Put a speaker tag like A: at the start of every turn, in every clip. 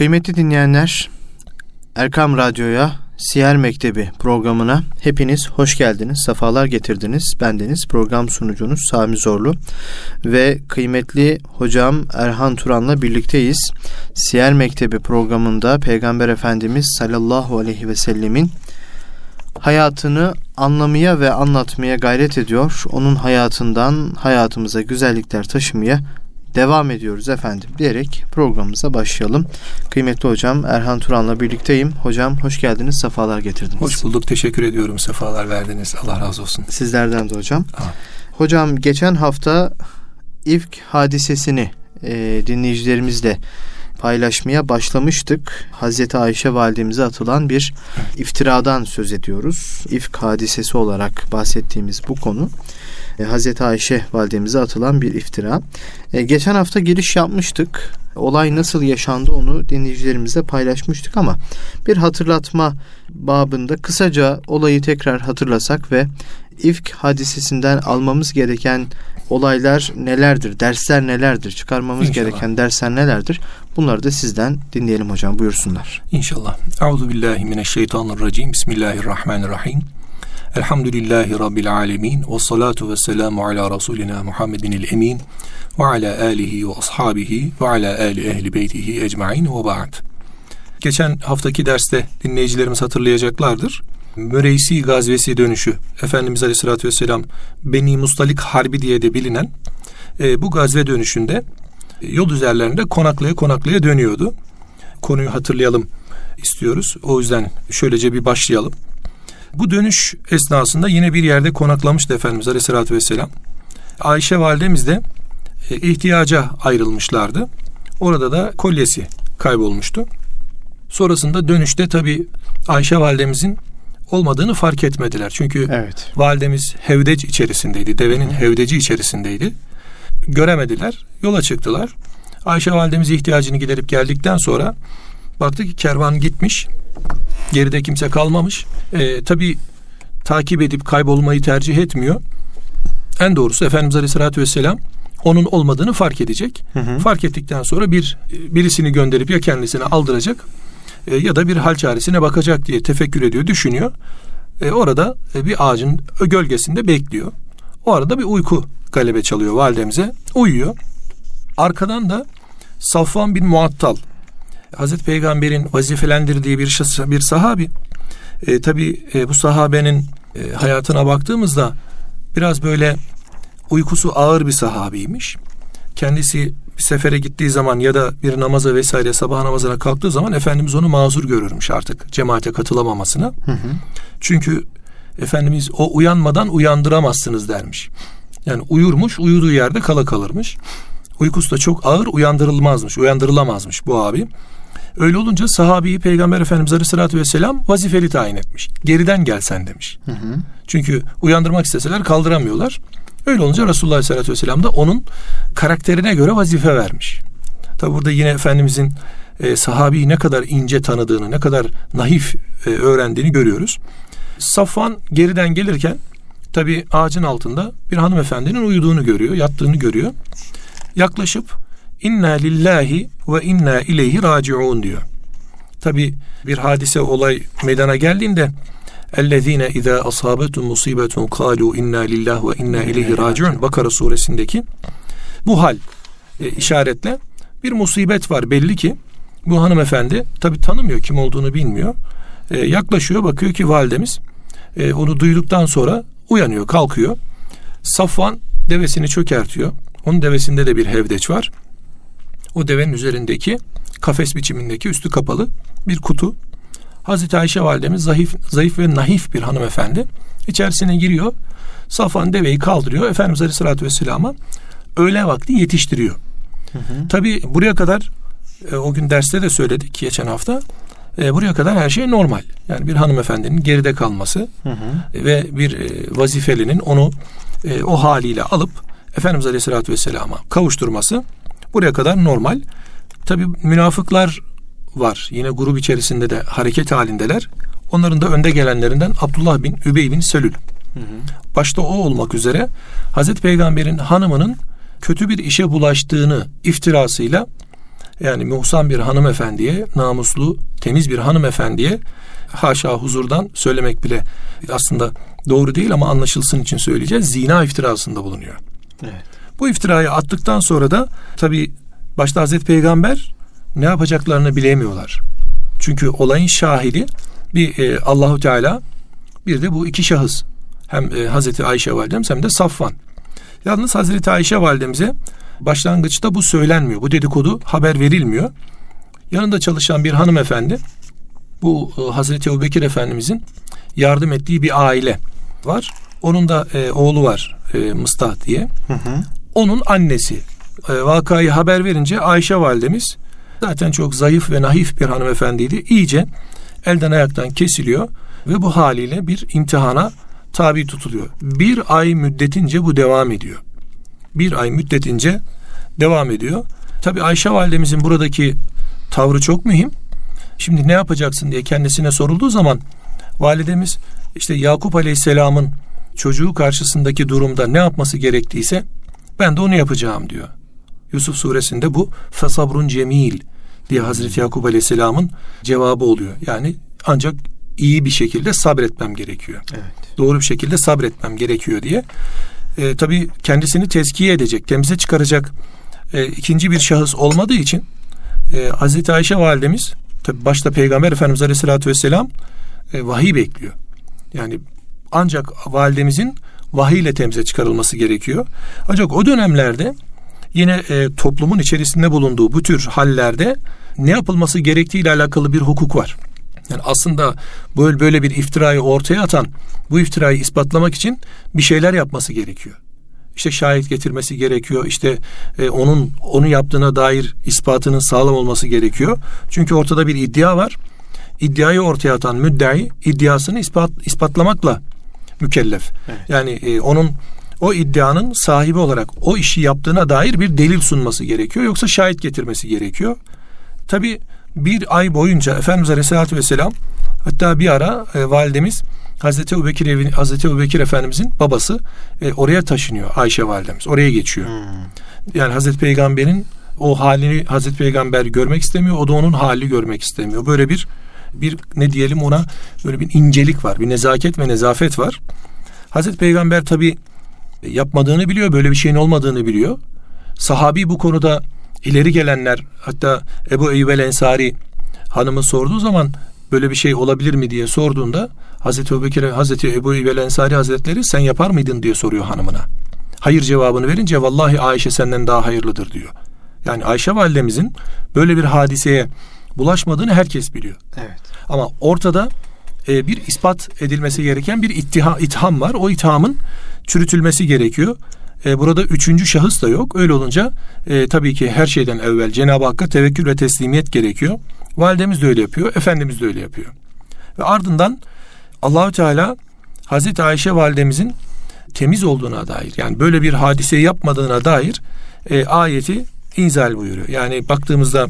A: Kıymetli dinleyenler, Erkam Radyo'ya Siyer Mektebi programına hepiniz hoş geldiniz, sefalar getirdiniz. Bendeniz program sunucunuz Sami Zorlu ve kıymetli hocam Erhan Turan'la birlikteyiz. Siyer Mektebi programında Peygamber Efendimiz sallallahu aleyhi ve sellemin hayatını anlamaya ve anlatmaya gayret ediyor. Onun hayatından hayatımıza güzellikler taşımaya devam ediyoruz efendim diyerek programımıza başlayalım. Kıymetli hocam Erhan Turan'la birlikteyim. Hocam hoş geldiniz, sefalar getirdiniz.
B: Hoş bulduk, teşekkür ediyorum. Sefalar verdiniz. Allah razı olsun.
A: Sizlerden de hocam. Ha. Hocam geçen hafta ifk hadisesini e, dinleyicilerimizle paylaşmaya başlamıştık. Hazreti Ayşe validemize atılan bir iftiradan söz ediyoruz. İfk hadisesi olarak bahsettiğimiz bu konu. E, Hazreti Ayşe validemize atılan bir iftira. E, geçen hafta giriş yapmıştık. Olay nasıl yaşandı onu dinleyicilerimizle paylaşmıştık ama bir hatırlatma babında kısaca olayı tekrar hatırlasak ve ifk hadisesinden almamız gereken olaylar nelerdir, dersler nelerdir, çıkarmamız İnşallah. gereken dersler nelerdir? Bunları da sizden dinleyelim hocam buyursunlar.
B: İnşallah. Euzu billahi mineşşeytanirracim. Bismillahirrahmanirrahim. Elhamdülillahi Rabbil alemin. Ve salatu ve selamu ala Resulina Muhammedin el emin. Ve ala alihi ve ashabihi ve ala ali ehli beytihi ecmain ve ba'd. Geçen haftaki derste dinleyicilerimiz hatırlayacaklardır. Müreysi gazvesi dönüşü Efendimiz Aleyhisselatü Vesselam Beni Mustalik Harbi diye de bilinen e, bu gazve dönüşünde e, yol üzerlerinde konaklaya konaklaya dönüyordu. Konuyu hatırlayalım istiyoruz. O yüzden şöylece bir başlayalım. Bu dönüş esnasında yine bir yerde konaklamıştı Efendimiz Aleyhisselatü Vesselam. Ayşe validemiz de e, ihtiyaca ayrılmışlardı. Orada da kolyesi kaybolmuştu. Sonrasında dönüşte tabi Ayşe validemizin olmadığını fark etmediler. Çünkü evet. validemiz hevdec içerisindeydi. Devenin hevdeci içerisindeydi. Göremediler. Yola çıktılar. Ayşe validemiz ihtiyacını giderip geldikten sonra baktı ki kervan gitmiş. Geride kimse kalmamış. E, tabii takip edip kaybolmayı tercih etmiyor. En doğrusu Efendimiz Aleyhisselatü Vesselam onun olmadığını fark edecek. Hı hı. Fark ettikten sonra bir birisini gönderip ya kendisine aldıracak e, ya da bir hal çaresine bakacak diye tefekkür ediyor, düşünüyor. E, orada e, bir ağacın gölgesinde bekliyor. O arada bir uyku galebe çalıyor validemize. Uyuyor. Arkadan da Safvan bin Muattal Hazreti Peygamber'in vazifelendirdiği bir bir sahabi. E, Tabi e, bu sahabenin e, hayatına baktığımızda biraz böyle uykusu ağır bir sahabiymiş. Kendisi bir sefere gittiği zaman ya da bir namaza vesaire sabah namazına kalktığı zaman Efendimiz onu mazur görürmüş artık cemaate katılamamasına. Hı hı. Çünkü Efendimiz o uyanmadan uyandıramazsınız dermiş. Yani uyurmuş uyuduğu yerde kala kalırmış. Uykusu da çok ağır uyandırılmazmış uyandırılamazmış bu abi. Öyle olunca sahabeyi Peygamber Efendimiz Aleyhisselatü Vesselam vazifeli tayin etmiş. Geriden gelsen demiş. Hı hı. Çünkü uyandırmak isteseler kaldıramıyorlar. Öyle olunca Resulullah Aleyhisselatü Vesselam da onun karakterine göre vazife vermiş. Tabi burada yine Efendimizin e, sahabeyi ne kadar ince tanıdığını, ne kadar naif e, öğrendiğini görüyoruz. Safvan geriden gelirken tabi ağacın altında bir hanımefendinin uyuduğunu görüyor, yattığını görüyor. Yaklaşıp inna lillahi ve inna ileyhi raciun diyor. Tabi bir hadise olay meydana geldiğinde اَلَّذ۪ينَ اِذَا أَصَابَتُمْ مُصِيبَةٌ قَالُوا اِنَّا لِلّٰهِ وَاِنَّا اِلَيْهِ رَاجِعُونَ Bakara suresindeki bu hal e, işaretle bir musibet var belli ki bu hanımefendi tabi tanımıyor kim olduğunu bilmiyor. E, yaklaşıyor bakıyor ki validemiz e, onu duyduktan sonra uyanıyor kalkıyor. Safvan devesini çökertiyor. Onun devesinde de bir hevdeç var. O devenin üzerindeki kafes biçimindeki üstü kapalı bir kutu Hazreti Ayşe validemiz zayıf, zayıf ve naif bir hanımefendi. İçerisine giriyor. Safan deveyi kaldırıyor. Efendimiz Aleyhisselatü Vesselam'a öğle vakti yetiştiriyor. Hı hı. Tabi buraya kadar e, o gün derste de söyledik geçen hafta. E, buraya kadar her şey normal. Yani bir hanımefendinin geride kalması hı hı. ve bir e, vazifelinin onu e, o haliyle alıp Efendimiz Aleyhisselatü Vesselam'a kavuşturması buraya kadar normal. Tabi münafıklar var. Yine grup içerisinde de hareket halindeler. Onların da önde gelenlerinden Abdullah bin Übey bin Selül. Hı hı. Başta o olmak üzere Hazreti Peygamber'in hanımının kötü bir işe bulaştığını iftirasıyla Yani muhsan bir hanımefendiye, namuslu, temiz bir hanımefendiye haşa huzurdan söylemek bile aslında doğru değil ama anlaşılsın için söyleyeceğiz. Zina iftirasında bulunuyor.
A: Evet.
B: Bu iftirayı attıktan sonra da tabi başta Hazreti Peygamber ne yapacaklarını bilemiyorlar. Çünkü olayın şahidi bir e, Allahu Teala bir de bu iki şahıs. Hem e, Hazreti Ayşe validemiz hem de Safvan. Yalnız Hazreti Ayşe validemize başlangıçta bu söylenmiyor. Bu dedikodu haber verilmiyor. Yanında çalışan bir hanımefendi bu e, Hazreti Ebubekir Efendimizin yardım ettiği bir aile var. Onun da e, oğlu var e, Mıstah diye.
A: Hı hı.
B: Onun annesi e, vakayı haber verince Ayşe validemiz zaten çok zayıf ve naif bir hanımefendiydi. İyice elden ayaktan kesiliyor ve bu haliyle bir imtihana tabi tutuluyor. Bir ay müddetince bu devam ediyor. Bir ay müddetince devam ediyor. Tabi Ayşe validemizin buradaki tavrı çok mühim. Şimdi ne yapacaksın diye kendisine sorulduğu zaman validemiz işte Yakup Aleyhisselam'ın çocuğu karşısındaki durumda ne yapması gerektiyse ben de onu yapacağım diyor. Yusuf suresinde bu fesabrun cemil diye Hazreti Yakup Aleyhisselam'ın cevabı oluyor. Yani ancak iyi bir şekilde sabretmem gerekiyor.
A: Evet.
B: Doğru bir şekilde sabretmem gerekiyor diye. E, tabii kendisini tezkiye edecek, temize çıkaracak e, ikinci bir şahıs olmadığı için e, Hazreti Ayşe validemiz tabii başta Peygamber Efendimiz Aleyhisselatü Vesselam e, vahiy bekliyor. Yani ancak validemizin vahiy ile temize çıkarılması gerekiyor. Ancak o dönemlerde yine e, toplumun içerisinde bulunduğu bu tür hallerde ne yapılması gerektiği ile alakalı bir hukuk var. Yani aslında böyle böyle bir iftirayı ortaya atan bu iftirayı ispatlamak için bir şeyler yapması gerekiyor. İşte şahit getirmesi gerekiyor. İşte e, onun onu yaptığına dair ispatının sağlam olması gerekiyor. Çünkü ortada bir iddia var. İddiayı ortaya atan müddai iddiasını ispat ispatlamakla mükellef.
A: Evet.
B: Yani e, onun o iddianın sahibi olarak o işi yaptığına dair bir delil sunması gerekiyor. Yoksa şahit getirmesi gerekiyor. Tabi bir ay boyunca Efendimiz Aleyhisselatü Vesselam hatta bir ara e, validemiz Hazreti Ebubekir evin Hazreti Ebubekir Efendimizin babası e, oraya taşınıyor Ayşe validemiz. Oraya geçiyor.
A: Hmm.
B: Yani Hazreti Peygamber'in o halini Hazreti Peygamber görmek istemiyor. O da onun halini görmek istemiyor. Böyle bir bir ne diyelim ona böyle bir incelik var. Bir nezaket ve nezafet var. Hazreti Peygamber tabi yapmadığını biliyor. Böyle bir şeyin olmadığını biliyor. Sahabi bu konuda ileri gelenler hatta Ebu Eyyub el Ensari hanımı sorduğu zaman böyle bir şey olabilir mi diye sorduğunda Hazreti Ebubekir Hazreti Ebu Eyyub el Ensari Hazretleri sen yapar mıydın diye soruyor hanımına. Hayır cevabını verince vallahi Ayşe senden daha hayırlıdır diyor. Yani Ayşe validemizin böyle bir hadiseye bulaşmadığını herkes biliyor.
A: Evet.
B: Ama ortada e, bir ispat edilmesi gereken bir ittiha, itham var. O ithamın çürütülmesi gerekiyor. E, burada üçüncü şahıs da yok. Öyle olunca e, tabii ki her şeyden evvel Cenab-ı Hakk'a tevekkül ve teslimiyet gerekiyor. Validemiz de öyle yapıyor, Efendimiz de öyle yapıyor. Ve ardından Allahü Teala Hazreti Ayşe validemizin temiz olduğuna dair yani böyle bir hadise yapmadığına dair e, ayeti inzal buyuruyor. Yani baktığımızda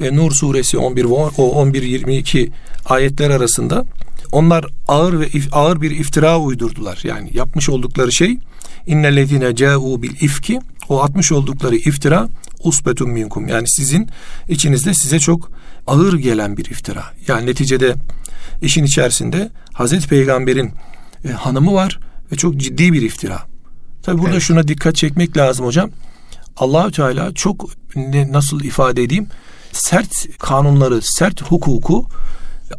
B: e, Nur suresi 11 ve o 11 22 ayetler arasında onlar ağır ve ağır bir iftira uydurdular. Yani yapmış oldukları şey innellezine ca'u bil ifki o atmış oldukları iftira usbetun minkum. Yani sizin içinizde size çok ağır gelen bir iftira. Yani neticede işin içerisinde Hazreti Peygamber'in e, hanımı var ve çok ciddi bir iftira. Tabi burada
A: Evet.
B: şuna dikkat çekmek lazım hocam. Allahü Teala çok ne, nasıl ifade edeyim sert kanunları, sert hukuku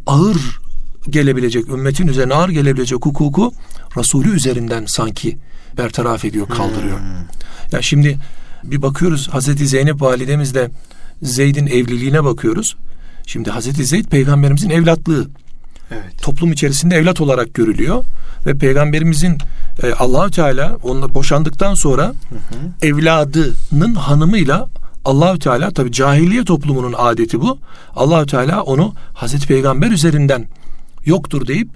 B: ağır gelebilecek, ümmetin üzerine ağır gelebilecek hukuku Resulü üzerinden sanki bertaraf ediyor, kaldırıyor. Ya şimdi bir bakıyoruz Hazreti Zeynep validemizle Zeyd'in evliliğine bakıyoruz. Şimdi Hazreti Zeyd peygamberimizin evlatlığı
A: Evet.
B: toplum içerisinde evlat olarak görülüyor ve peygamberimizin e, Allahü Teala onunla boşandıktan sonra evladının hanımıyla Allahü Teala tabi cahiliye toplumunun adeti bu. Allahü Teala onu Hazreti Peygamber üzerinden yoktur deyip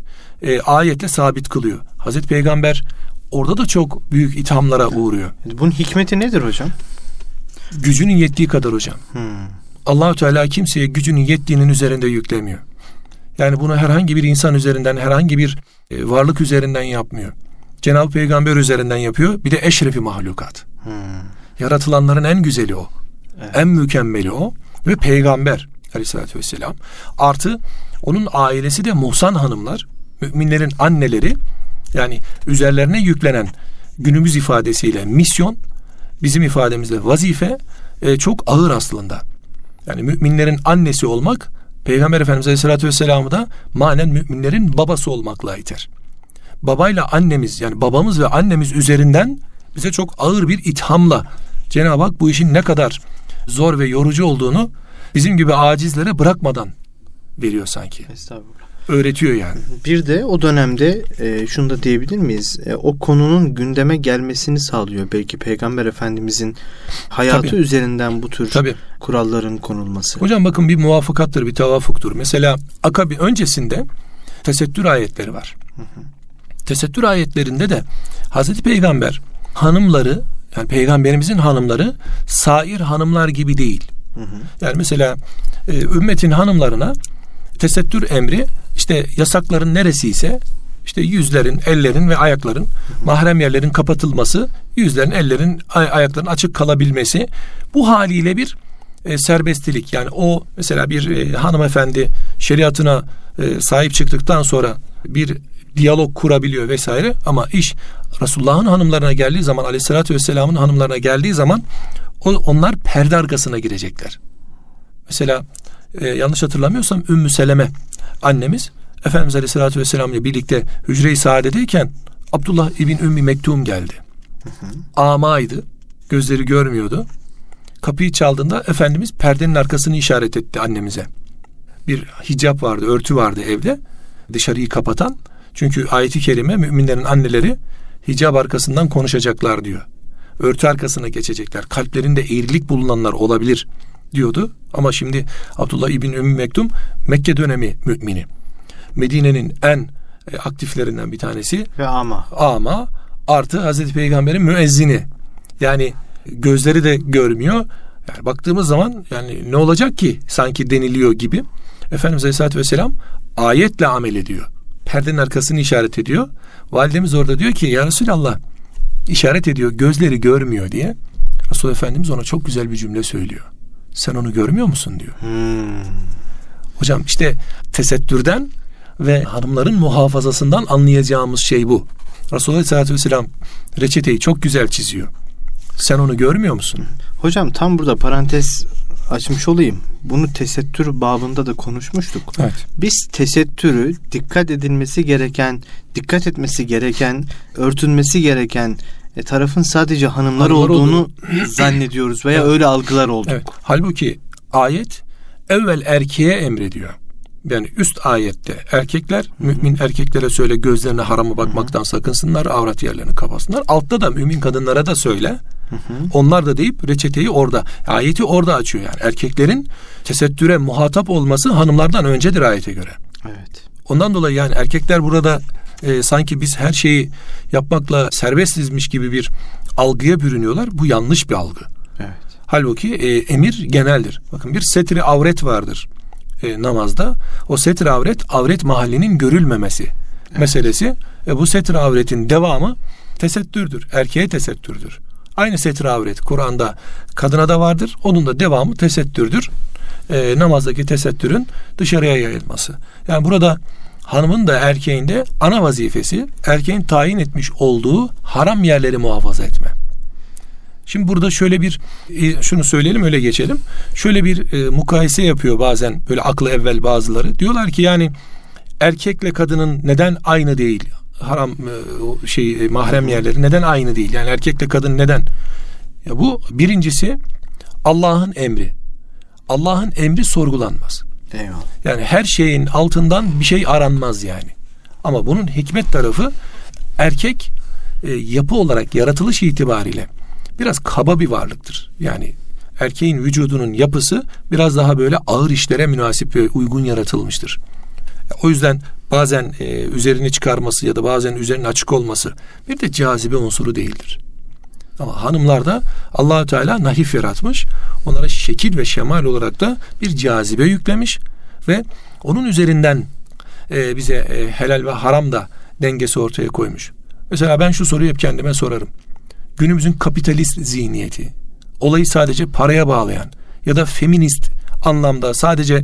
B: e, ayetle sabit kılıyor. Hazreti Peygamber orada da çok büyük ithamlara uğruyor.
A: Bunun hikmeti nedir hocam?
B: Gücünün yettiği kadar hocam.
A: Hmm.
B: Allahü Teala kimseye gücünün yettiğinin üzerinde yüklemiyor. Yani bunu herhangi bir insan üzerinden, herhangi bir e, varlık üzerinden yapmıyor. Cenab-ı Peygamber üzerinden yapıyor. Bir de eşrefi mahlukat.
A: Hmm.
B: Yaratılanların en güzeli o.
A: Evet.
B: En mükemmeli o. ve peygamber aleyhissalatü vesselam. Artı onun ailesi de muhsan hanımlar, müminlerin anneleri yani üzerlerine yüklenen günümüz ifadesiyle misyon, bizim ifademizle vazife e, çok ağır aslında. Yani müminlerin annesi olmak Peygamber Efendimiz Aleyhisselatü Vesselam'ı da manen müminlerin babası olmakla iter. Babayla annemiz yani babamız ve annemiz üzerinden bize çok ağır bir ithamla Cenab-ı Hak bu işin ne kadar zor ve yorucu olduğunu bizim gibi acizlere bırakmadan veriyor sanki.
A: Estağfurullah.
B: Öğretiyor yani.
A: Bir de o dönemde e, şunu da diyebilir miyiz? E, o konunun gündeme gelmesini sağlıyor. Belki Peygamber Efendimizin hayatı
B: Tabii.
A: üzerinden bu tür
B: Tabii.
A: kuralların konulması.
B: Hocam bakın bir muvafakattır, bir tevafuktur. Mesela akabi öncesinde tesettür ayetleri var. Tesettür ayetlerinde de Hazreti Peygamber hanımları yani peygamberimizin hanımları sair hanımlar gibi değil.
A: Hı hı.
B: Yani mesela e, ümmetin hanımlarına tesettür emri işte yasakların neresi ise işte yüzlerin, ellerin ve ayakların mahrem yerlerin kapatılması, yüzlerin, ellerin, ay- ayakların açık kalabilmesi bu haliyle bir e, serbestlik. Yani o mesela bir e, hanımefendi şeriatına e, sahip çıktıktan sonra bir diyalog kurabiliyor vesaire ama iş Resulullah'ın hanımlarına geldiği zaman aleyhissalatü vesselamın hanımlarına geldiği zaman o, onlar perde arkasına girecekler. Mesela e, yanlış hatırlamıyorsam Ümmü Seleme annemiz Efendimiz Aleyhisselatü Vesselam ile birlikte hücre-i saadedeyken Abdullah İbn Ümmi Mektum geldi. Amaydı. Gözleri görmüyordu. Kapıyı çaldığında Efendimiz perdenin arkasını işaret etti annemize. Bir hicap vardı, örtü vardı evde. Dışarıyı kapatan. Çünkü ayeti kerime müminlerin anneleri hicap arkasından konuşacaklar diyor. Örtü arkasına geçecekler. Kalplerinde eğrilik bulunanlar olabilir diyordu. Ama şimdi Abdullah İbn Ümmü Mektum Mekke dönemi mümini. Medine'nin en e, aktiflerinden bir tanesi
A: Ve ama.
B: ama artı Hazreti Peygamber'in müezzini. Yani gözleri de görmüyor. Yani baktığımız zaman yani ne olacak ki sanki deniliyor gibi. Efendimiz Aleyhisselatü Vesselam ayetle amel ediyor. Perdenin arkasını işaret ediyor. Validemiz orada diyor ki ya Resulallah işaret ediyor gözleri görmüyor diye. Resul Efendimiz ona çok güzel bir cümle söylüyor. Sen onu görmüyor musun diyor.
A: Hmm.
B: Hocam işte tesettürden ve hanımların muhafazasından anlayacağımız şey bu. Resulullah Aleyhisselatü Vesselam reçeteyi çok güzel çiziyor. Sen onu görmüyor musun?
A: Hocam tam burada parantez açmış olayım. Bunu tesettür babında da konuşmuştuk.
B: Evet.
A: Biz tesettürü dikkat edilmesi gereken, dikkat etmesi gereken, örtünmesi gereken e, tarafın sadece hanımlar
B: Hanımlar
A: olduğunu zannediyoruz veya
B: Evet.
A: öyle algılar olduk.
B: Evet. Halbuki ayet evvel erkeğe emrediyor. Yani üst ayette erkekler mümin erkeklere söyle gözlerine harama bakmaktan sakınsınlar, avrat yerlerini kapatsınlar. Altta da mümin kadınlara da söyle. Onlar da deyip reçeteyi orada, ayeti orada açıyor yani. Erkeklerin tesettüre muhatap olması hanımlardan öncedir ayete göre.
A: Evet.
B: Ondan dolayı yani erkekler burada e, sanki biz her şeyi yapmakla serbestizmiş gibi bir algıya bürünüyorlar. Bu yanlış bir algı.
A: Evet.
B: Halbuki e, emir geneldir. Bakın bir setri avret vardır e, namazda. O setri avret avret mahallinin görülmemesi meselesi. E, bu setri avretin devamı tesettürdür. Erkeğe tesettürdür. Aynı setri avret Kur'an'da kadına da vardır. Onun da devamı tesettürdür. E, namazdaki tesettürün dışarıya yayılması. Yani burada hanımın da erkeğin de ana vazifesi erkeğin tayin etmiş olduğu haram yerleri muhafaza etme. Şimdi burada şöyle bir e, şunu söyleyelim öyle geçelim. Şöyle bir e, mukayese yapıyor bazen böyle aklı evvel bazıları. Diyorlar ki yani erkekle kadının neden aynı değil? Haram e, şey e, mahrem yerleri neden aynı değil? Yani erkekle kadın neden? Ya bu birincisi Allah'ın emri. Allah'ın emri sorgulanmaz.
A: Eyvallah.
B: Yani her şeyin altından bir şey aranmaz yani. Ama bunun hikmet tarafı erkek e, yapı olarak yaratılış itibariyle biraz kaba bir varlıktır. Yani erkeğin vücudunun yapısı biraz daha böyle ağır işlere münasip ve uygun yaratılmıştır. O yüzden bazen e, üzerini çıkarması ya da bazen üzerinin açık olması bir de cazibe unsuru değildir. Ama hanımlarda Allahü Teala nahif yaratmış. Onlara şekil ve şemal olarak da bir cazibe yüklemiş ve onun üzerinden e, bize e, helal ve haram da dengesi ortaya koymuş. Mesela ben şu soruyu hep kendime sorarım. Günümüzün kapitalist zihniyeti, olayı sadece paraya bağlayan ya da feminist anlamda sadece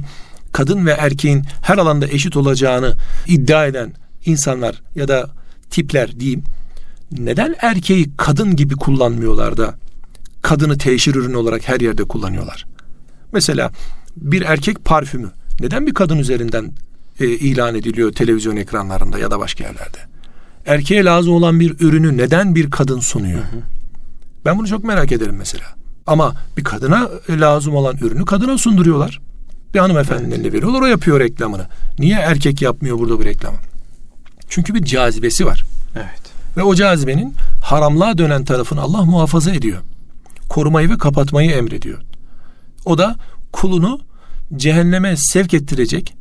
B: kadın ve erkeğin her alanda eşit olacağını iddia eden insanlar ya da tipler diyeyim neden erkeği kadın gibi kullanmıyorlar da kadını teşhir ürünü olarak her yerde kullanıyorlar? Mesela bir erkek parfümü neden bir kadın üzerinden e, ilan ediliyor televizyon ekranlarında ya da başka yerlerde? Erkeğe lazım olan bir ürünü neden bir kadın sunuyor? Hı hı. Ben bunu çok merak ederim mesela. Ama bir kadına lazım olan ürünü kadına sunduruyorlar. Bir hanımefendinin eline veriyorlar o yapıyor reklamını. Niye erkek yapmıyor burada bu reklamı? Çünkü bir cazibesi var.
A: Evet.
B: Ve o cazibenin haramlığa dönen tarafını Allah muhafaza ediyor. Korumayı ve kapatmayı emrediyor. O da kulunu cehenneme sevk ettirecek,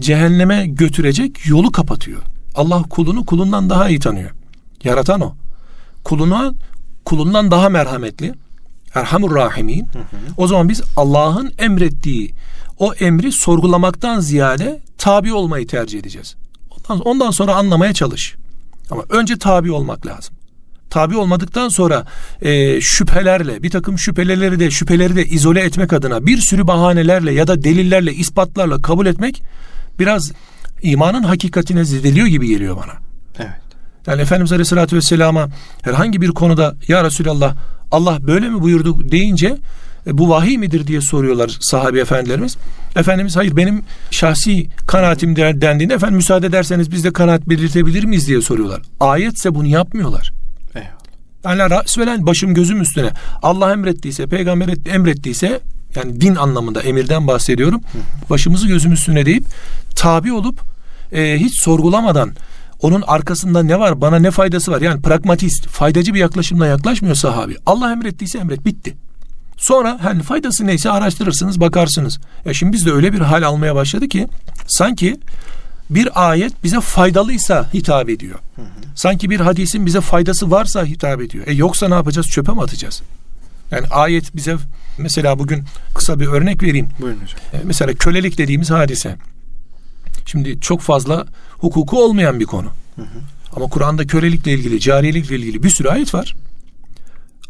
B: cehenneme götürecek yolu kapatıyor. Allah kulunu kulundan daha iyi tanıyor. Yaratan o. Kuluna kulundan daha merhametli. Erhamur Rahimin. O zaman biz Allah'ın emrettiği o emri sorgulamaktan ziyade tabi olmayı tercih edeceğiz. Ondan, ondan sonra anlamaya çalış. Ama önce tabi olmak lazım. Tabi olmadıktan sonra e, şüphelerle bir takım şüpheleri de şüpheleri de izole etmek adına bir sürü bahanelerle ya da delillerle ispatlarla kabul etmek biraz imanın hakikatine zedeliyor gibi geliyor bana.
A: Evet.
B: Yani Efendimiz Aleyhisselatü Vesselam'a herhangi bir konuda ya Resulallah Allah böyle mi buyurdu deyince e, bu vahiy midir diye soruyorlar sahabe efendilerimiz. Efendimiz hayır benim şahsi kanaatim dendiğinde efendim müsaade ederseniz biz de kanaat belirtebilir miyiz diye soruyorlar. Ayetse bunu yapmıyorlar. Yani rasvelen başım gözüm üstüne. Allah emrettiyse, peygamber emrettiyse yani din anlamında emirden bahsediyorum. Başımızı gözüm üstüne deyip tabi olup e, hiç sorgulamadan onun arkasında ne var, bana ne faydası var? Yani pragmatist, faydacı bir yaklaşımla yaklaşmıyor sahabi. Allah emrettiyse emret, bitti. Sonra hani faydası neyse araştırırsınız, bakarsınız. Ya şimdi biz de öyle bir hal almaya başladı ki sanki bir ayet bize faydalıysa hitap ediyor. Hı hı. Sanki bir hadisin bize faydası varsa hitap ediyor. E yoksa ne yapacağız? Çöpe mi atacağız? Yani ayet bize mesela bugün kısa bir örnek vereyim.
A: Buyurun hocam.
B: E, mesela kölelik dediğimiz hadise. Şimdi çok fazla hukuku olmayan bir konu. Hı hı. Ama Kur'an'da kölelikle ilgili, cariyelikle ilgili bir sürü ayet var.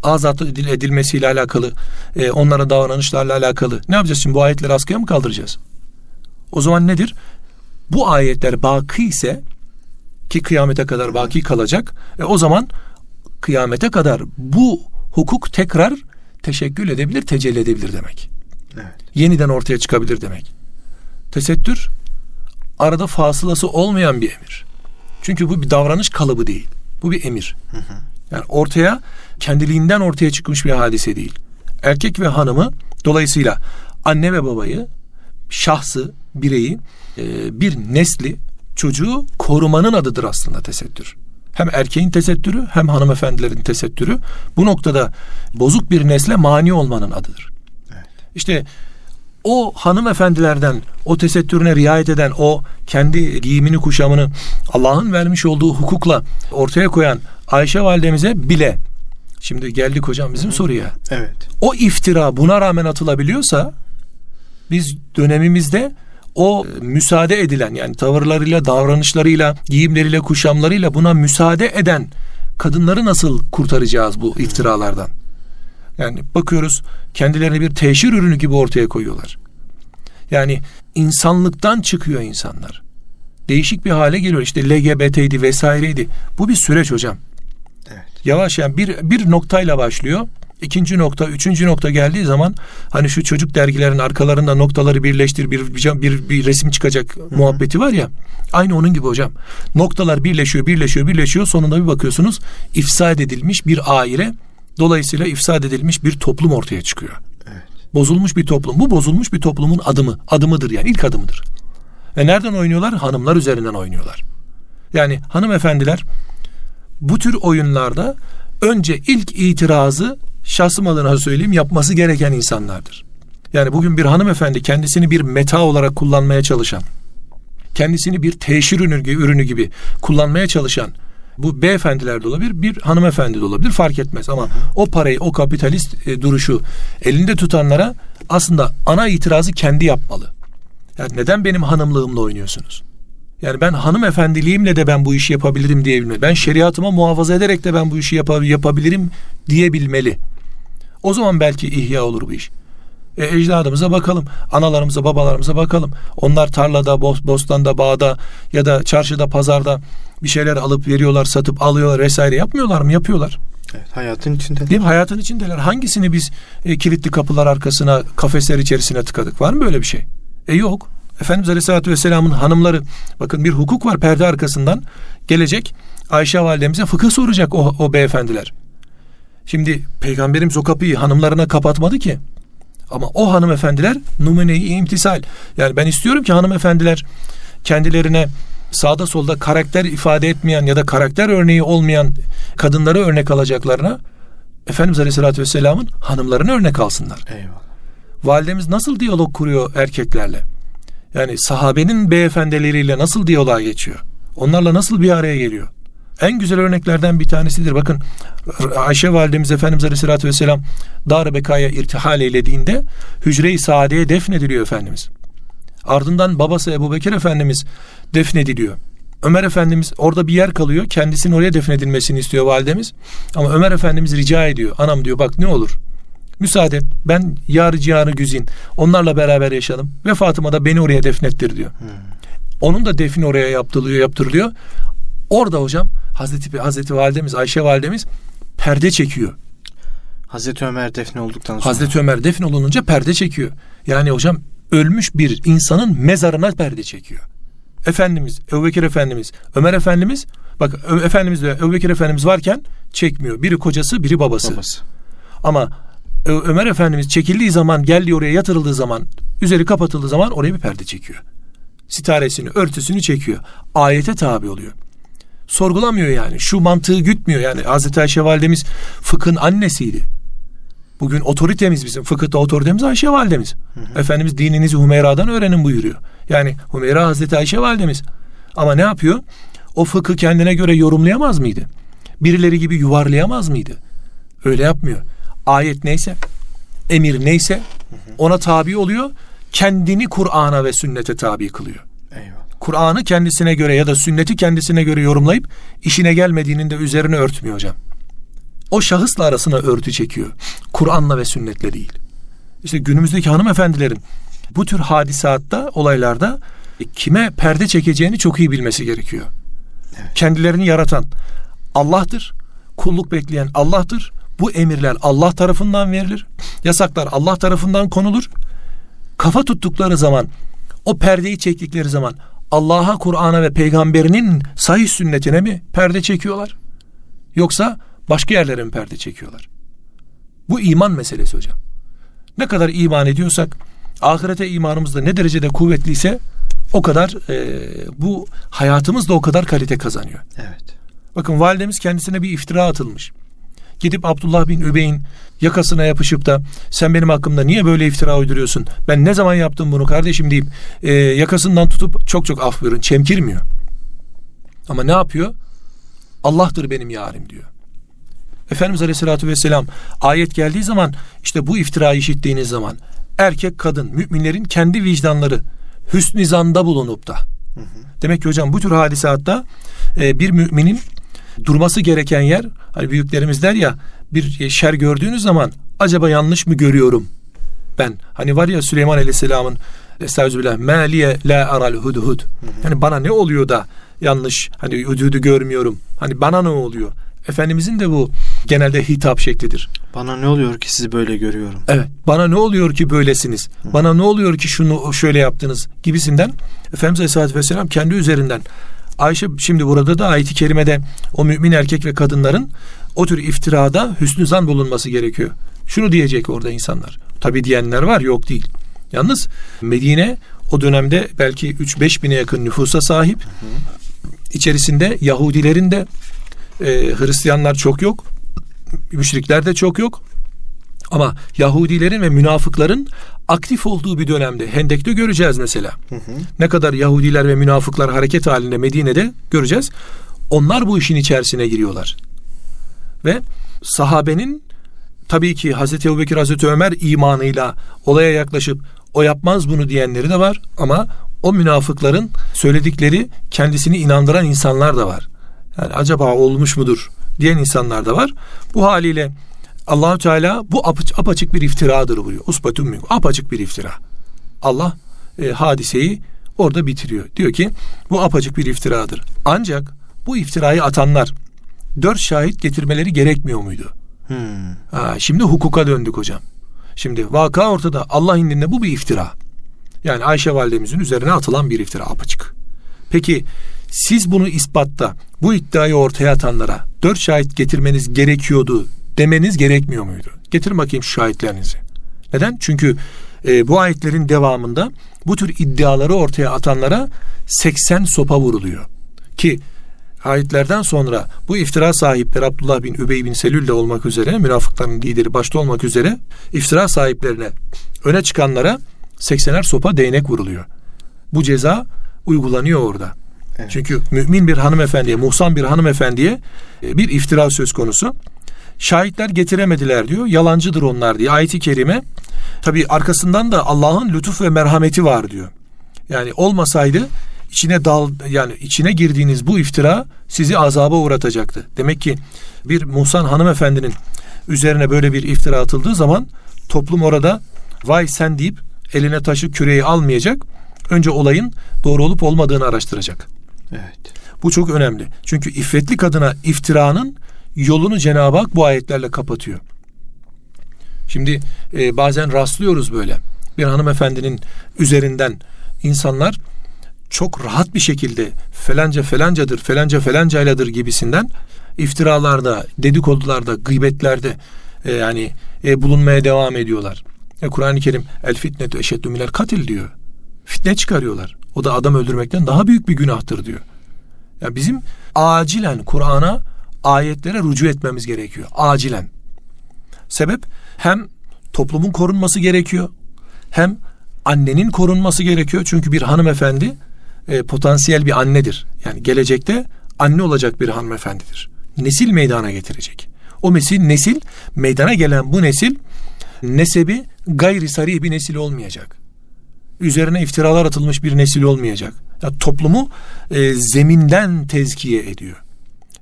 B: Azat edilmesiyle alakalı, e, onlara davranışlarla alakalı. Ne yapacağız şimdi? Bu ayetleri askıya mı kaldıracağız? O zaman nedir? Bu ayetler baki ise ki kıyamete kadar baki kalacak. E, o zaman kıyamete kadar bu hukuk tekrar teşekkül edebilir, tecelli edebilir demek.
A: Evet.
B: Yeniden ortaya çıkabilir demek. Tesettür arada fasılası olmayan bir emir. Çünkü bu bir davranış kalıbı değil. Bu bir emir. Hı hı. Yani ortaya kendiliğinden ortaya çıkmış bir hadise değil. Erkek ve hanımı dolayısıyla anne ve babayı, şahsı, bireyi, e, bir nesli, çocuğu korumanın adıdır aslında tesettür. Hem erkeğin tesettürü hem hanımefendilerin tesettürü bu noktada bozuk bir nesle mani olmanın adıdır. Evet. İşte o hanımefendilerden o tesettürüne riayet eden o kendi giyimini kuşamını Allah'ın vermiş olduğu hukukla ortaya koyan Ayşe validemize bile şimdi geldik hocam bizim soruya.
A: Evet.
B: O iftira buna rağmen atılabiliyorsa biz dönemimizde o müsaade edilen yani tavırlarıyla, davranışlarıyla, giyimleriyle, kuşamlarıyla buna müsaade eden kadınları nasıl kurtaracağız bu iftiralardan? Yani bakıyoruz kendilerini bir teşhir ürünü gibi ortaya koyuyorlar. Yani insanlıktan çıkıyor insanlar. Değişik bir hale geliyor. İşte LGBT'ydi vesaireydi. Bu bir süreç hocam. Yavaş yani bir, bir noktayla başlıyor. İkinci nokta, üçüncü nokta geldiği zaman hani şu çocuk dergilerin arkalarında noktaları birleştir bir bir, bir, bir resim çıkacak Hı-hı. muhabbeti var ya. Aynı onun gibi hocam. Noktalar birleşiyor, birleşiyor, birleşiyor. Sonunda bir bakıyorsunuz ifsad edilmiş bir aile Dolayısıyla ifsad edilmiş bir toplum ortaya çıkıyor.
A: Evet.
B: Bozulmuş bir toplum. Bu bozulmuş bir toplumun adımı. Adımıdır yani ilk adımıdır. Ve nereden oynuyorlar? Hanımlar üzerinden oynuyorlar. Yani hanımefendiler bu tür oyunlarda önce ilk itirazı şahsım adına söyleyeyim yapması gereken insanlardır. Yani bugün bir hanımefendi kendisini bir meta olarak kullanmaya çalışan, kendisini bir teşhir ürünü gibi kullanmaya çalışan bu beyefendiler de olabilir, bir hanımefendi de olabilir fark etmez ama o parayı, o kapitalist e, duruşu elinde tutanlara aslında ana itirazı kendi yapmalı. Yani neden benim hanımlığımla oynuyorsunuz? Yani ben hanımefendiliğimle de ben bu işi yapabilirim diyebilmeli. Ben şeriatıma muhafaza ederek de ben bu işi yap yapabilirim diyebilmeli. O zaman belki ihya olur bu iş. E, ecdadımıza bakalım. Analarımıza, babalarımıza bakalım. Onlar tarlada, bostanda, bağda ya da çarşıda, pazarda bir şeyler alıp veriyorlar, satıp alıyorlar vesaire yapmıyorlar mı? Yapıyorlar.
A: Evet, hayatın içinde.
B: Değil mi? Hayatın içindeler. Hangisini biz e, kilitli kapılar arkasına, kafesler içerisine tıkadık? Var mı böyle bir şey? E yok. Efendimiz Aleyhisselatü Vesselam'ın hanımları bakın bir hukuk var perde arkasından gelecek Ayşe validemize fıkıh soracak o, o beyefendiler. Şimdi peygamberimiz o kapıyı hanımlarına kapatmadı ki. Ama o hanımefendiler numuneyi imtisal. Yani ben istiyorum ki hanımefendiler kendilerine sağda solda karakter ifade etmeyen ya da karakter örneği olmayan kadınları örnek alacaklarına Efendimiz Aleyhisselatü Vesselam'ın hanımlarını örnek alsınlar.
A: Eyvallah.
B: Validemiz nasıl diyalog kuruyor erkeklerle? Yani sahabenin beyefendileriyle nasıl diyaloğa geçiyor? Onlarla nasıl bir araya geliyor? En güzel örneklerden bir tanesidir. Bakın Ayşe validemiz Efendimiz Aleyhisselatü Vesselam Dar-ı Beka'ya irtihal eylediğinde Hücre-i Saade'ye defnediliyor Efendimiz. Ardından babası Ebu Bekir Efendimiz defnediliyor. Ömer Efendimiz orada bir yer kalıyor. Kendisinin oraya defnedilmesini istiyor validemiz. Ama Ömer Efendimiz rica ediyor. Anam diyor bak ne olur. Müsaade et. Ben yarı cihanı güzin. Onlarla beraber yaşadım. Ve Fatıma da beni oraya defnettir diyor. Hmm. Onun da defni oraya yaptırılıyor, yaptırılıyor. Orada hocam Hazreti Hazreti Validemiz Ayşe Validemiz perde çekiyor.
A: Hazreti Ömer defne olduktan sonra.
B: Hazreti Ömer defne olunca perde çekiyor. Yani hocam ölmüş bir insanın mezarına perde çekiyor. Efendimiz, Ebubekir Efendimiz, Ömer Efendimiz bak Efendimiz ve Ebubekir Efendimiz varken çekmiyor. Biri kocası, biri babası. babası. Ama Ömer Efendimiz çekildiği zaman, geldiği oraya yatırıldığı zaman, üzeri kapatıldığı zaman oraya bir perde çekiyor. Sitaresini, örtüsünü çekiyor. Ayete tabi oluyor sorgulamıyor yani. Şu mantığı gütmüyor yani. Hazreti Ayşe validemiz fıkhın annesiydi. Bugün otoritemiz bizim. Fıkıhta otoritemiz Ayşe validemiz. Hı hı. Efendimiz dininizi Humeyra'dan öğrenin buyuruyor. Yani Humeyra Hazreti Ayşe validemiz. Ama ne yapıyor? O fıkı kendine göre yorumlayamaz mıydı? Birileri gibi yuvarlayamaz mıydı? Öyle yapmıyor. Ayet neyse, emir neyse ona tabi oluyor. Kendini Kur'an'a ve sünnete tabi kılıyor. Kur'an'ı kendisine göre ya da sünneti kendisine göre yorumlayıp işine gelmediğinin de üzerine örtmüyor hocam. O şahısla arasına örtü çekiyor. Kur'an'la ve sünnetle değil. İşte günümüzdeki hanımefendilerin bu tür hadisatta, olaylarda e, kime perde çekeceğini çok iyi bilmesi gerekiyor. Evet. Kendilerini yaratan Allah'tır. Kulluk bekleyen Allah'tır. Bu emirler Allah tarafından verilir. Yasaklar Allah tarafından konulur. Kafa tuttukları zaman, o perdeyi çektikleri zaman Allah'a, Kur'an'a ve peygamberinin sahih sünnetine mi perde çekiyorlar? Yoksa başka yerlere mi perde çekiyorlar? Bu iman meselesi hocam. Ne kadar iman ediyorsak, ahirete imanımız da ne derecede kuvvetliyse o kadar e, bu hayatımız da o kadar kalite kazanıyor.
A: Evet.
B: Bakın validemiz kendisine bir iftira atılmış gidip Abdullah bin Übey'in yakasına yapışıp da sen benim hakkımda niye böyle iftira uyduruyorsun? Ben ne zaman yaptım bunu kardeşim deyip e, yakasından tutup çok çok af buyurun çemkirmiyor. Ama ne yapıyor? Allah'tır benim yarim diyor. Efendimiz Aleyhisselatü Vesselam ayet geldiği zaman işte bu iftirayı işittiğiniz zaman erkek kadın müminlerin kendi vicdanları hüsnü zanda bulunup da hı hı. demek ki hocam bu tür hadisatta e, bir müminin durması gereken yer hani büyüklerimiz der ya bir şer gördüğünüz zaman acaba yanlış mı görüyorum ben hani var ya Süleyman Aleyhisselam'ın Estağfirullah maliye la aral hudhud. Hani bana ne oluyor da yanlış hani hududu görmüyorum. Hani bana ne oluyor? Efendimizin de bu genelde hitap şeklidir.
A: Bana ne oluyor ki sizi böyle görüyorum?
B: Evet. Bana ne oluyor ki böylesiniz? Hı. Bana ne oluyor ki şunu şöyle yaptınız gibisinden Efendimiz Aleyhisselatü Vesselam kendi üzerinden Ayşe şimdi burada da ayet-i kerimede o mümin erkek ve kadınların o tür iftirada hüsnü zan bulunması gerekiyor. Şunu diyecek orada insanlar. Tabi diyenler var yok değil. Yalnız Medine o dönemde belki 3-5 bine yakın nüfusa sahip. İçerisinde Yahudilerin de e, Hristiyanlar çok yok. Müşrikler de çok yok. Ama Yahudilerin ve münafıkların aktif olduğu bir dönemde Hendek'te göreceğiz mesela. Hı hı. Ne kadar Yahudiler ve münafıklar hareket halinde Medine'de göreceğiz. Onlar bu işin içerisine giriyorlar. Ve sahabenin tabii ki Hazreti Ebubekir Hazreti Ömer imanıyla olaya yaklaşıp o yapmaz bunu diyenleri de var ama o münafıkların söyledikleri kendisini inandıran insanlar da var. Yani acaba olmuş mudur diyen insanlar da var. Bu haliyle Allahü Teala bu apaç, apaçık bir iftiradır buyuruyor. Uspatun mink. Apaçık bir iftira. Allah e, hadiseyi orada bitiriyor. Diyor ki bu apaçık bir iftiradır. Ancak bu iftirayı atanlar dört şahit getirmeleri gerekmiyor muydu? Hmm. Ha, şimdi hukuka döndük hocam. Şimdi vaka ortada. Allah indinde bu bir iftira. Yani Ayşe validemizin üzerine atılan bir iftira apaçık. Peki siz bunu ispatta bu iddiayı ortaya atanlara dört şahit getirmeniz gerekiyordu demeniz gerekmiyor muydu? Getirin bakayım şu şahitlerinizi. Neden? Çünkü e, bu ayetlerin devamında bu tür iddiaları ortaya atanlara 80 sopa vuruluyor. Ki ayetlerden sonra bu iftira sahipleri Abdullah bin Übey bin Selül de olmak üzere münafıkların lideri başta olmak üzere iftira sahiplerine öne çıkanlara 80'er sopa değnek vuruluyor. Bu ceza uygulanıyor orada. Evet. Çünkü mümin bir hanımefendiye, muhsan bir hanımefendiye e, bir iftira söz konusu. Şahitler getiremediler diyor. Yalancıdır onlar diye ayeti kerime. Tabi arkasından da Allah'ın lütuf ve merhameti var diyor. Yani olmasaydı içine dal yani içine girdiğiniz bu iftira sizi azaba uğratacaktı. Demek ki bir Musan hanımefendinin üzerine böyle bir iftira atıldığı zaman toplum orada vay sen deyip eline taşı küreği almayacak. Önce olayın doğru olup olmadığını araştıracak. Evet. Bu çok önemli. Çünkü iffetli kadına iftiranın yolunu Cenab-ı Hak bu ayetlerle kapatıyor. Şimdi e, bazen rastlıyoruz böyle. Bir hanımefendinin üzerinden insanlar çok rahat bir şekilde felanca felancadır, felanca felancayladır gibisinden iftiralarda, dedikodularda, gıybetlerde e, yani e, bulunmaya devam ediyorlar. E, Kur'an-ı Kerim el fitnetu eşeddü minel katil diyor. Fitne çıkarıyorlar. O da adam öldürmekten daha büyük bir günahtır diyor. Ya bizim acilen Kur'an'a ayetlere rücu etmemiz gerekiyor. Acilen. Sebep hem toplumun korunması gerekiyor hem annenin korunması gerekiyor. Çünkü bir hanımefendi e, potansiyel bir annedir. Yani gelecekte anne olacak bir hanımefendidir. Nesil meydana getirecek. O nesil, nesil meydana gelen bu nesil nesebi gayri sarih bir nesil olmayacak. Üzerine iftiralar atılmış bir nesil olmayacak. Ya, toplumu e, zeminden tezkiye ediyor.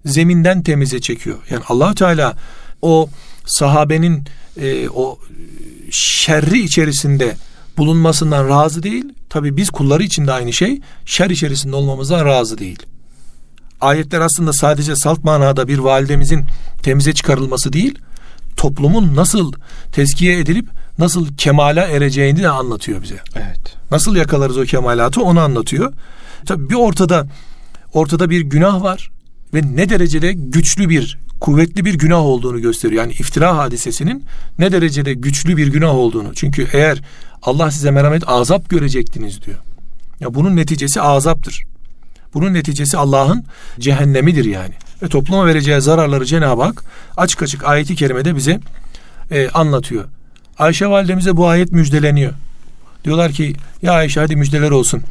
B: Zeminden temize çekiyor. Yani allah Teala o sahabenin e, o şerri içerisinde bulunmasından razı değil. Tabi biz kulları için de aynı şey. Şer içerisinde olmamızdan razı değil. Ayetler aslında sadece salt manada bir validemizin temize çıkarılması değil, toplumun nasıl tezkiye edilip nasıl kemala ereceğini de anlatıyor bize. Evet. Nasıl yakalarız o kemalatı onu anlatıyor. Tabi bir ortada ortada bir günah var ve ne derecede güçlü bir kuvvetli bir günah olduğunu gösteriyor. Yani iftira hadisesinin ne derecede güçlü bir günah olduğunu. Çünkü eğer Allah size merhamet azap görecektiniz diyor. Ya bunun neticesi azaptır. Bunun neticesi Allah'ın cehennemidir yani. Ve topluma vereceği zararları Cenab-ı Hak açık açık ayeti kerimede bize e, anlatıyor. Ayşe validemize bu ayet müjdeleniyor. Diyorlar ki ya Ayşe hadi müjdeler olsun.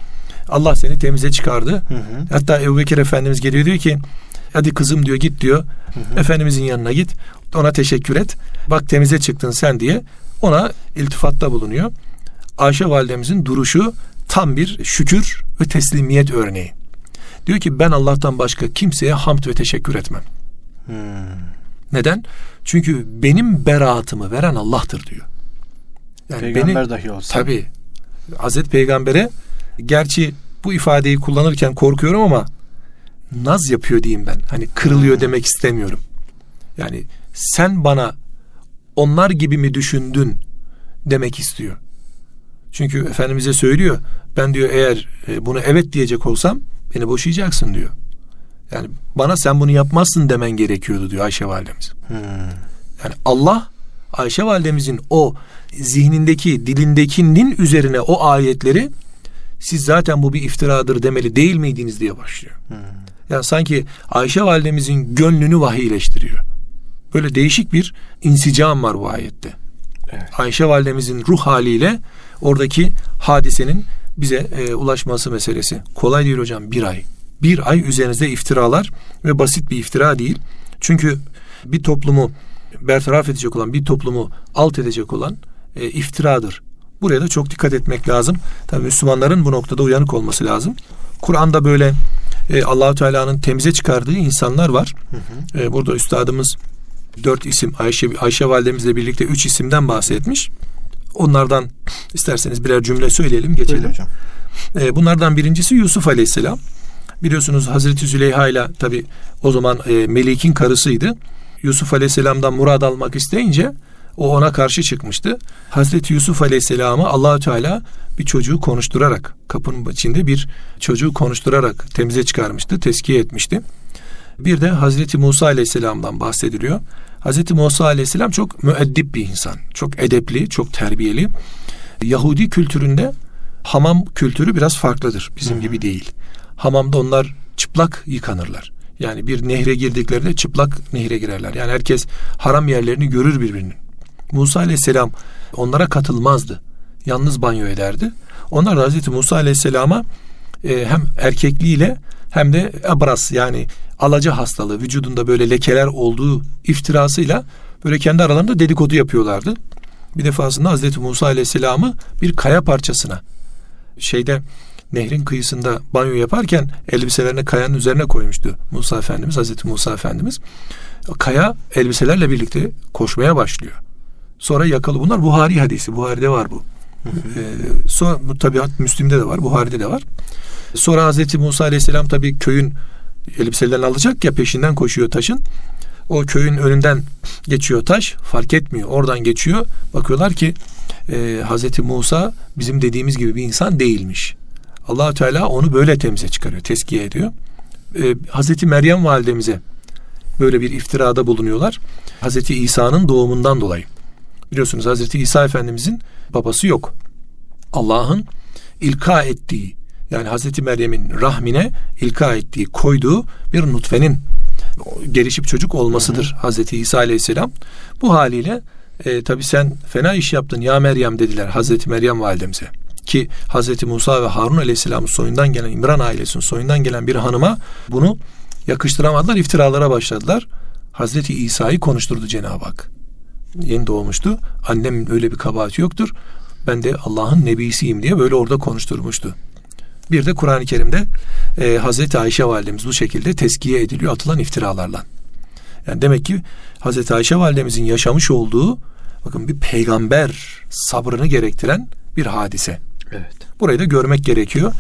B: Allah seni temize çıkardı. Hı hı. Hatta Ebu Bekir Efendimiz geliyor diyor ki hadi kızım diyor git diyor. Hı hı. Efendimizin yanına git. Ona teşekkür et. Bak temize çıktın sen diye ona iltifatta bulunuyor. Ayşe validemizin duruşu tam bir şükür ve teslimiyet örneği. Diyor ki ben Allah'tan başka kimseye hamd ve teşekkür etmem. Hmm. Neden? Çünkü benim beraatımı veren Allah'tır diyor.
A: Yani Peygamber beni, dahi olsa.
B: Tabi. Hazreti Peygamber'e gerçi bu ifadeyi kullanırken korkuyorum ama naz yapıyor diyeyim ben. Hani kırılıyor hmm. demek istemiyorum. Yani sen bana onlar gibi mi düşündün demek istiyor. Çünkü Efendimiz'e söylüyor. Ben diyor eğer e, bunu evet diyecek olsam beni boşayacaksın diyor. Yani bana sen bunu yapmazsın demen gerekiyordu diyor Ayşe validemiz. Hmm. Yani Allah Ayşe validemizin o zihnindeki, dilindekinin üzerine o ayetleri siz zaten bu bir iftiradır demeli değil miydiniz diye başlıyor. Hmm. Yani sanki Ayşe validemizin gönlünü vahiyleştiriyor. Böyle değişik bir insicam var bu ayette. Evet. Ayşe validemizin ruh haliyle oradaki hadisenin bize e, ulaşması meselesi. Kolay değil hocam bir ay. Bir ay üzerinizde iftiralar ve basit bir iftira değil. Çünkü bir toplumu bertaraf edecek olan, bir toplumu alt edecek olan e, iftiradır. Buraya da çok dikkat etmek lazım. Tabii Müslümanların bu noktada uyanık olması lazım. Kur'an'da böyle e, Allahu Teala'nın temize çıkardığı insanlar var. Hı hı. E, burada üstadımız dört isim Ayşe, Ayşe validemizle birlikte üç isimden bahsetmiş. Onlardan isterseniz birer cümle söyleyelim geçelim.
A: Buyurun hocam.
B: E, bunlardan birincisi Yusuf Aleyhisselam. Biliyorsunuz Hazreti Züleyha ile tabi o zaman e, Melik'in karısıydı. Yusuf Aleyhisselam'dan murad almak isteyince o ona karşı çıkmıştı. Hazreti Yusuf Aleyhisselam'ı Allahü Teala bir çocuğu konuşturarak kapının içinde bir çocuğu konuşturarak temize çıkarmıştı, teskiye etmişti. Bir de Hazreti Musa Aleyhisselam'dan bahsediliyor. Hazreti Musa Aleyhisselam çok müeddip bir insan. Çok edepli, çok terbiyeli. Yahudi kültüründe hamam kültürü biraz farklıdır. Bizim gibi değil. Hamamda onlar çıplak yıkanırlar. Yani bir nehre girdiklerinde çıplak nehre girerler. Yani herkes haram yerlerini görür birbirinin. Musa Aleyhisselam onlara katılmazdı. Yalnız banyo ederdi. Onlar da Hazreti Musa Aleyhisselam'a e, hem erkekliğiyle hem de abras yani alaca hastalığı vücudunda böyle lekeler olduğu iftirasıyla böyle kendi aralarında dedikodu yapıyorlardı. Bir defasında Hazreti Musa Aleyhisselam'ı bir kaya parçasına şeyde nehrin kıyısında banyo yaparken elbiselerini kayanın üzerine koymuştu Musa Efendimiz, Hazreti Musa Efendimiz. Kaya elbiselerle birlikte koşmaya başlıyor. Sonra yakalı bunlar Buhari hadisi. Buhari'de var bu. Ee, sonra bu tabi Müslim'de de var, Buhari'de de var. Sonra Hazreti Musa Aleyhisselam tabi köyün elbiselerini alacak ya peşinden koşuyor taşın. O köyün önünden geçiyor taş fark etmiyor. Oradan geçiyor. Bakıyorlar ki e, Hazreti Musa bizim dediğimiz gibi bir insan değilmiş. allah Teala onu böyle temize çıkarıyor. Teskiye ediyor. E, Hazreti Meryem validemize böyle bir iftirada bulunuyorlar. Hazreti İsa'nın doğumundan dolayı. Biliyorsunuz Hazreti İsa Efendimizin babası yok. Allah'ın ilka ettiği yani Hazreti Meryem'in rahmine ilka ettiği, koyduğu bir nutfenin gelişip çocuk olmasıdır hı hı. Hazreti İsa Aleyhisselam. Bu haliyle e, tabi sen fena iş yaptın ya Meryem dediler Hazreti Meryem validemize. Ki Hazreti Musa ve Harun Aleyhisselam'ın soyundan gelen İmran ailesinin soyundan gelen bir hanıma bunu yakıştıramadılar, iftiralara başladılar. Hazreti İsa'yı konuşturdu Cenab-ı Hak. Yeni doğmuştu. Annem öyle bir kabahati yoktur. Ben de Allah'ın nebisiyim diye böyle orada konuşturmuştu. Bir de Kur'an-ı Kerim'de e, Hazreti Ayşe validemiz bu şekilde teskiye ediliyor atılan iftiralarla. Yani demek ki Hazreti Ayşe validemizin yaşamış olduğu bakın bir peygamber sabrını gerektiren bir hadise.
A: Evet.
B: Burayı da görmek gerekiyor.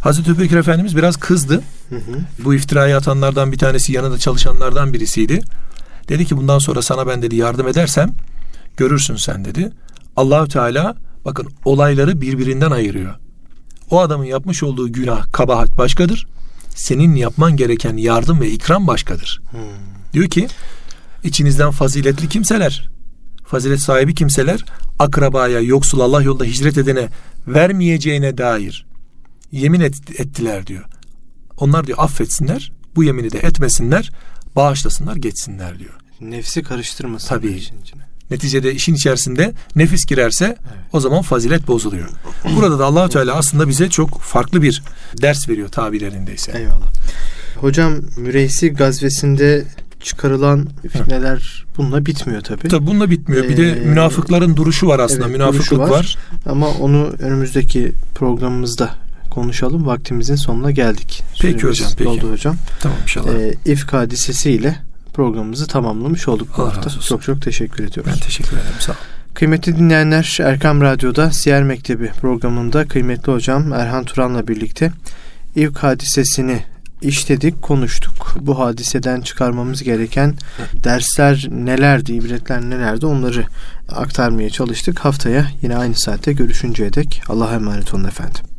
B: Hazreti Ebubekir Efendimiz biraz kızdı. Hı hı. Bu iftirayı atanlardan bir tanesi yanında çalışanlardan birisiydi. Dedi ki bundan sonra sana ben dedi yardım edersem görürsün sen dedi. Allahü Teala bakın olayları birbirinden ayırıyor. O adamın yapmış olduğu günah, kabahat başkadır. Senin yapman gereken yardım ve ikram başkadır. Hmm. Diyor ki içinizden faziletli kimseler, fazilet sahibi kimseler akrabaya, yoksul Allah yolunda hicret edene vermeyeceğine dair yemin et, ettiler diyor. Onlar diyor affetsinler, bu yemini de etmesinler, bağışlasınlar, geçsinler diyor.
A: Nefsi karıştırmasın.
B: Tabii. Neticede işin içerisinde nefis girerse evet. o zaman fazilet bozuluyor. Burada da Allahu Teala aslında bize çok farklı bir ders veriyor tabirlerindeyse.
A: Eyvallah. Hocam Müreysi gazvesinde çıkarılan fitneler bununla bitmiyor tabii.
B: Tabii bununla bitmiyor. Bir de ee, münafıkların duruşu var aslında. Evet, Münafıklık var. var.
A: Ama onu önümüzdeki programımızda konuşalım. Vaktimizin sonuna geldik.
B: Peki Süremiz hocam. Peki.
A: Oldu hocam.
B: Tamam inşallah. Ee,
A: İfk hadisesiyle programımızı tamamlamış olduk bu Allah hafta. Çok çok teşekkür ediyoruz.
B: Ben teşekkür ederim. Sağ olun.
A: Kıymetli dinleyenler Erkam Radyo'da Siyer Mektebi programında kıymetli hocam Erhan Turan'la birlikte İvk hadisesini işledik, konuştuk. Bu hadiseden çıkarmamız gereken dersler nelerdi, ibretler nelerdi onları aktarmaya çalıştık. Haftaya yine aynı saatte görüşünceye dek Allah'a emanet olun efendim.